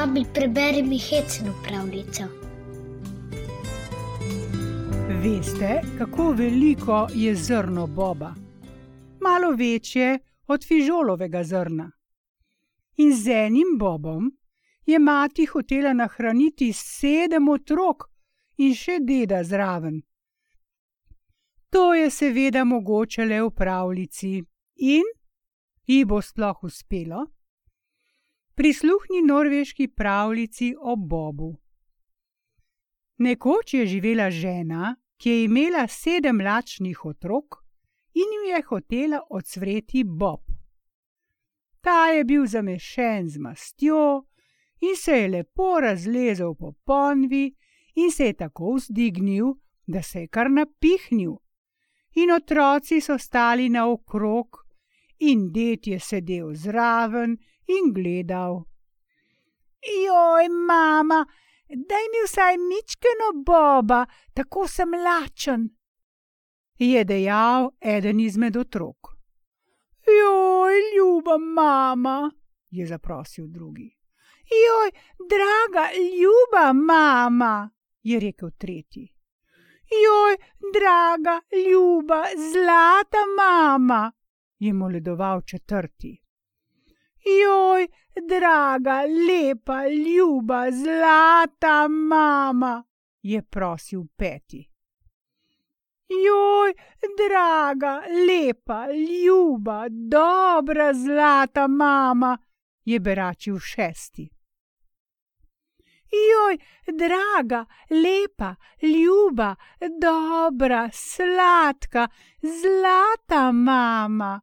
Babi, preberi mi hecno pravljico. Veste, kako veliko je zrno boba? Malo večje od fižolovega zrna. In z enim bobom je mati hotela nahraniti sedem otrok in še deda zraven. To je seveda mogoče le v pravljici in ji bo sploh uspelo. Prisluhni norveški pravljici o Bobu. Nekoč je živela žena, ki je imela sedem lačnih otrok in jim je hotela odsveti Bob. Ta je bil zamešen z mastjo in se je lepo razlezel po ponvi in se je tako vzdignil, da se je kar napihnil in otroci so stali naokrog, in ded je sedel zraven in gledal. Joj, mama, daj mi vsaj mičkeno boba, tako sem lačen, je dejal eden izmed otrok. Joj, ljuba mama, je zaprosil drugi. Joj, draga, ljuba mama, je rekel tretji. Joj, draga, ljuba, zlata mama, je moledoval četrti. Joj, draga, lepa, ljuba, zlata mama, je prosil peti. Joj, draga, lepa, ljuba, dobra, zlata mama, je beračil šesti. Joj, draga, lepa, ljuba, dobra, sladka, zlata mama,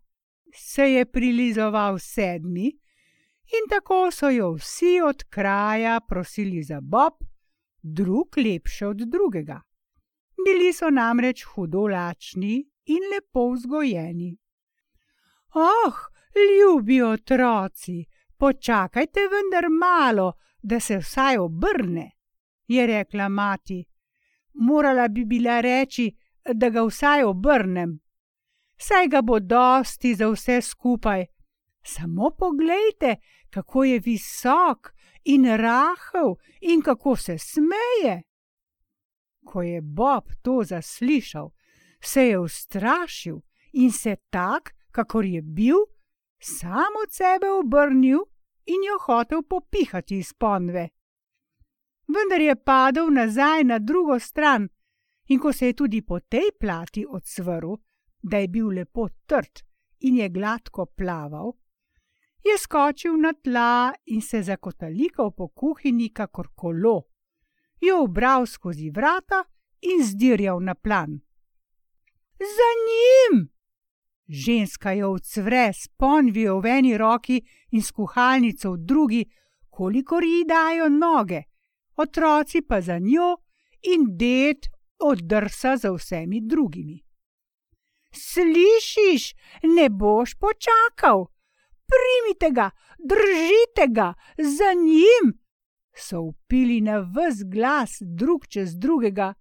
se je prilizoval sedmi, in tako so jo vsi od kraja prosili za Bob, drug lepši od drugega. Bili so namreč hudo lačni in lepo vzgojeni. Oh, ljubi otroci, počakajte vendar malo, da se vsaj obrne, je rekla mati. Morala bi bila reči, da ga vsaj obrnem. Saj ga bo dosti za vse skupaj. Samo poglejte, kako je visok in rahel in kako se smeje. Ko je Bob to zaslišal, se je ustrašil in se tak, kakor je bil, sam od sebe obrnil in jo hotel popihati iz ponve. Vendar je padel nazaj na drugo stran, in ko se je tudi po tej plati odsvrl, da je bil lepo trd in je gladko plaval, je skočil na tla in se zakotalikal po kuhinji, kakor kolo, jo ubral skozi vrata in zdirjal na plan. Za njim! Ženska jo odsvre s ponvijo v eni roki in s kuhalnico v drugi, kolikor ji dajo noge, otroci pa za njo in ded oddrsa za vsemi drugimi. Slišiš, ne boš počakal, primite ga, držite ga, za njim! So upili na vse glas, drug čez drugega,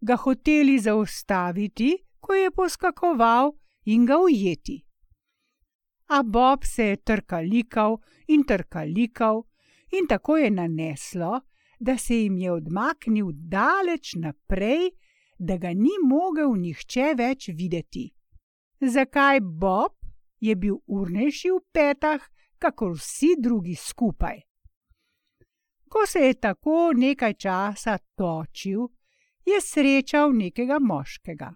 ga hoteli zaustaviti, ko je poskakoval in ga ujeti. A Bob se je trkalikal in trkalikal, in tako je naneslo, da se jim je odmaknil daleč naprej, da ga ni mogel nihče več videti. Zakaj Bob je bil urnejši v petah, kakor vsi drugi skupaj? Ko se je tako nekaj časa točil, je srečal nekega moškega.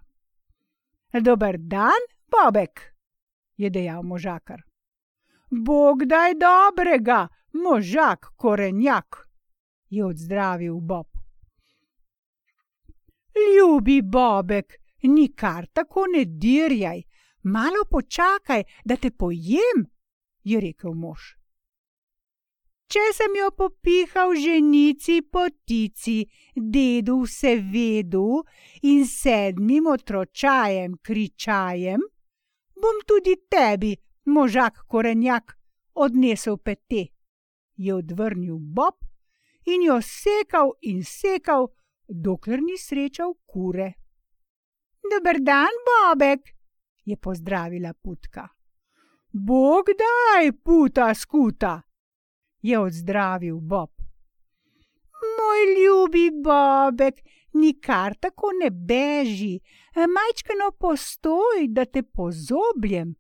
Dober dan, Bobek, je dejal možakar. Bog daj dobrega, možak korenjak, je odzdravil Bob. Ljubi Bobek, nikar tako ne dirjaj, malo počakaj, da te pojem, je rekel mož. Če sem jo popihal ženici potici, dedu vse vedu in sedmim otročajem kričajem, bom tudi tebi, možak korenjak, odnesel pete, je odvrnil Bob in jo sekal in sekal, dokler ni srečal kure. Dober dan, Bobek, je pozdravila putka. Bog daj, puta skuta, je odzdravil Bob. Moj ljubi Bobek, nikar tako ne beži, majčkano postoj, da te pozobljem,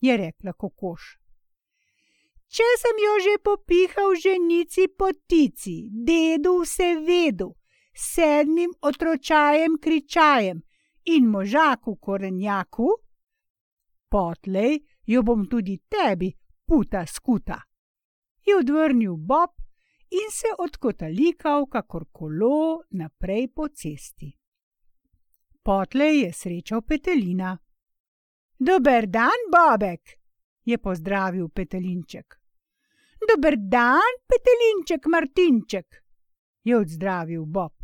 je rekla kokoš. Če sem jo že popihal ženici potici, dedu vse vedu, sedmim otročajem kričajem in možaku korenjaku, potlej jo bom tudi tebi, puta skuta. Je odvrnil Bob in se odkotalikal, kakor kolo, naprej po cesti. Potlej je srečal Petelina. Dober dan, Bobek, je pozdravil Petelinček. Dober dan, Petelinček Martinček, je odzdravil Bob.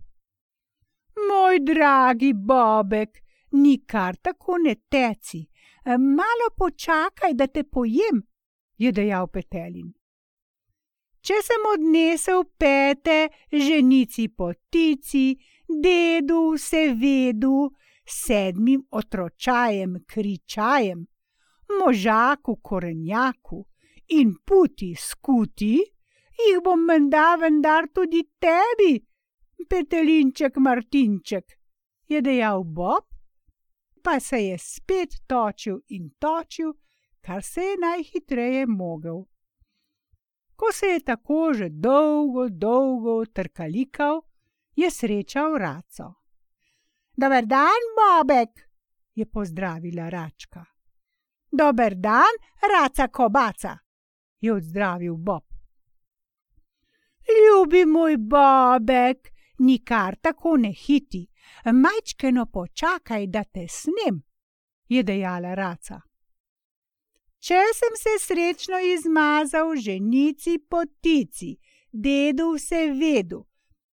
Moj dragi Bobek, nikar tako ne teci, malo počakaj, da te pojem, je dejal Petelin. Če sem odnesel pete, ženici potici, dedu vse vedu, sedmim otročajem kričajem, možaku korenjaku in puti skuti, jih bom menda vendar tudi tebi, petelinček Martinček, je dejal Bob pa se je spet točil in točil, kar se je najhitreje mogel. Ko se je tako že dolgo, dolgo trkalikal, je srečal raco. Dober dan, Bobek, je pozdravila račka. Dober dan, raca kobaca, je odzdravil Bob. Ljubi moj Bobek, nikar tako ne hiti, majčkeno počakaj, da te snem, je dejala raca. Če sem se srečno izmazal ženici potici, dedu vse vedu,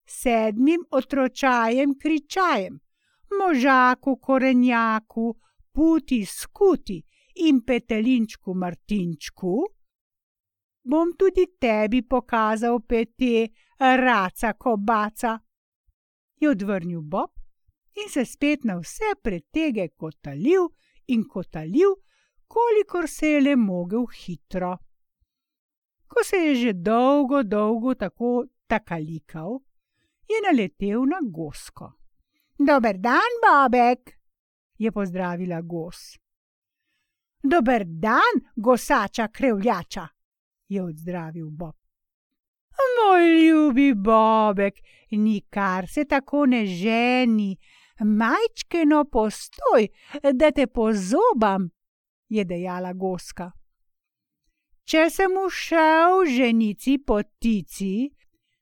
sedmim otročajem kričajem, možaku korenjaku, puti skuti in petelinčku Martinčku, bom tudi tebi pokazal pete, raca kobaca, je odvrnil Bob in se spet na vse pretege kotalil in kotalil, kolikor se je le mogel hitro. Ko se je že dolgo, dolgo tako takalikal, je naletel na gosko. Dober dan, Bobek, je pozdravila gos. Dober dan, gosača krevljača, je odzdravil Bob. Moj ljubi Bobek, nikar se tako ne ženi, majčkeno postoj, da te pozobam, je dejala goska. Če sem ušel ženici potici,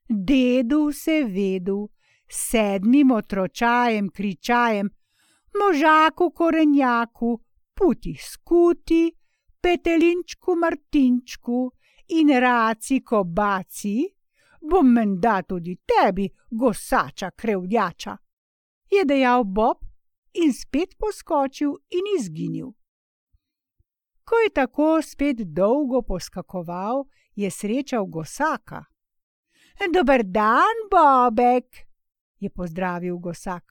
dedu se vedu, sedmim otročajem kričajem, možaku korenjaku, puti skuti, petelinčku martinčku in raci kobaci, bom menda tudi tebi, gosača krevljača je dejal Bob in spet poskočil in izginil. Ko je tako spet dolgo poskakoval, je srečal gosaka. Dober dan, Bobek, je pozdravil gosak.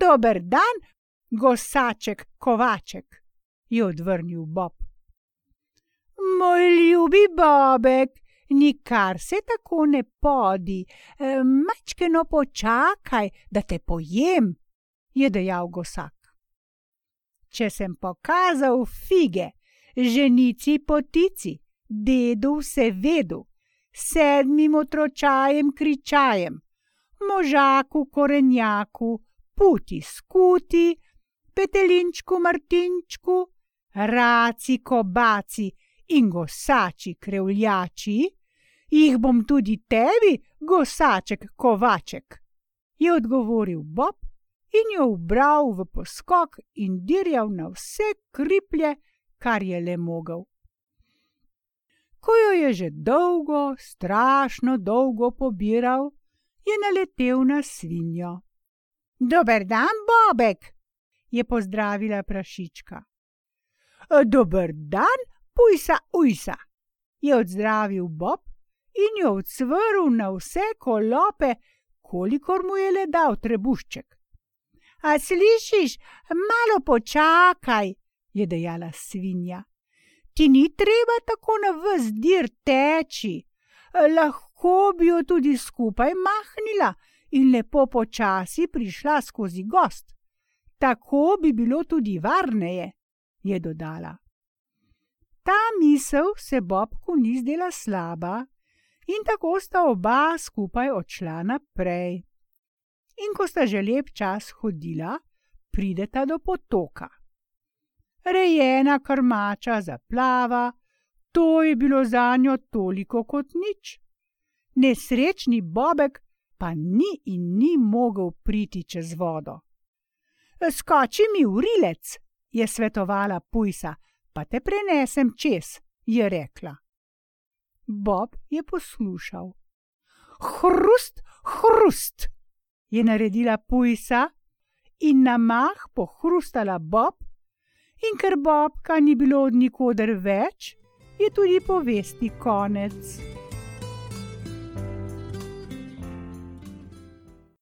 Dober dan, gosaček Kovaček, je odvrnil Bob. Moj ljubi Bobek, nikar se tako ne podi, e, mačkeno počakaj, da te pojem, je dejal gosak. Če sem pokazal fige, ženici potici, dedu vse vedu, sedmim otročajem kričajem, možaku korenjaku, puti skuti, petelinčku martinčku, raci kobaci in gosači krevljači, jih bom tudi tebi, gosaček kovaček, je odgovoril Bob in jo ubral v poskok in dirjal na vse kriplje, kar je le mogel. Ko jo je že dolgo, strašno dolgo pobiral, je naletel na svinjo. Dober dan, Bobek, je pozdravila prašička. Dober dan, pujsa, ujsa, je odzdravil Bob in jo odsvrl na vse kolope, kolikor mu je le dal trebušček. A slišiš, malo počakaj, je dejala svinja. Ti ni treba tako na vzdir teči, lahko bi jo tudi skupaj mahnila in lepo počasi prišla skozi gost. Tako bi bilo tudi varneje, je dodala. Ta misel se Bobku ni zdela slaba in tako sta oba skupaj odšla naprej. In ko sta že lep čas hodila, prideta do potoka. Rejena krmača zaplava, to je bilo za njo toliko kot nič. Nesrečni Bobek pa ni in ni mogel priti čez vodo. Skoči mi v rilec, je svetovala Pujsa, pa te prenesem čez, je rekla. Bob je poslušal. Hrust, hrust, je naredila Pujsa in na mah pohrustala Bob, in ker Bobka ni bilo od nikoder več, je tudi povesti konec.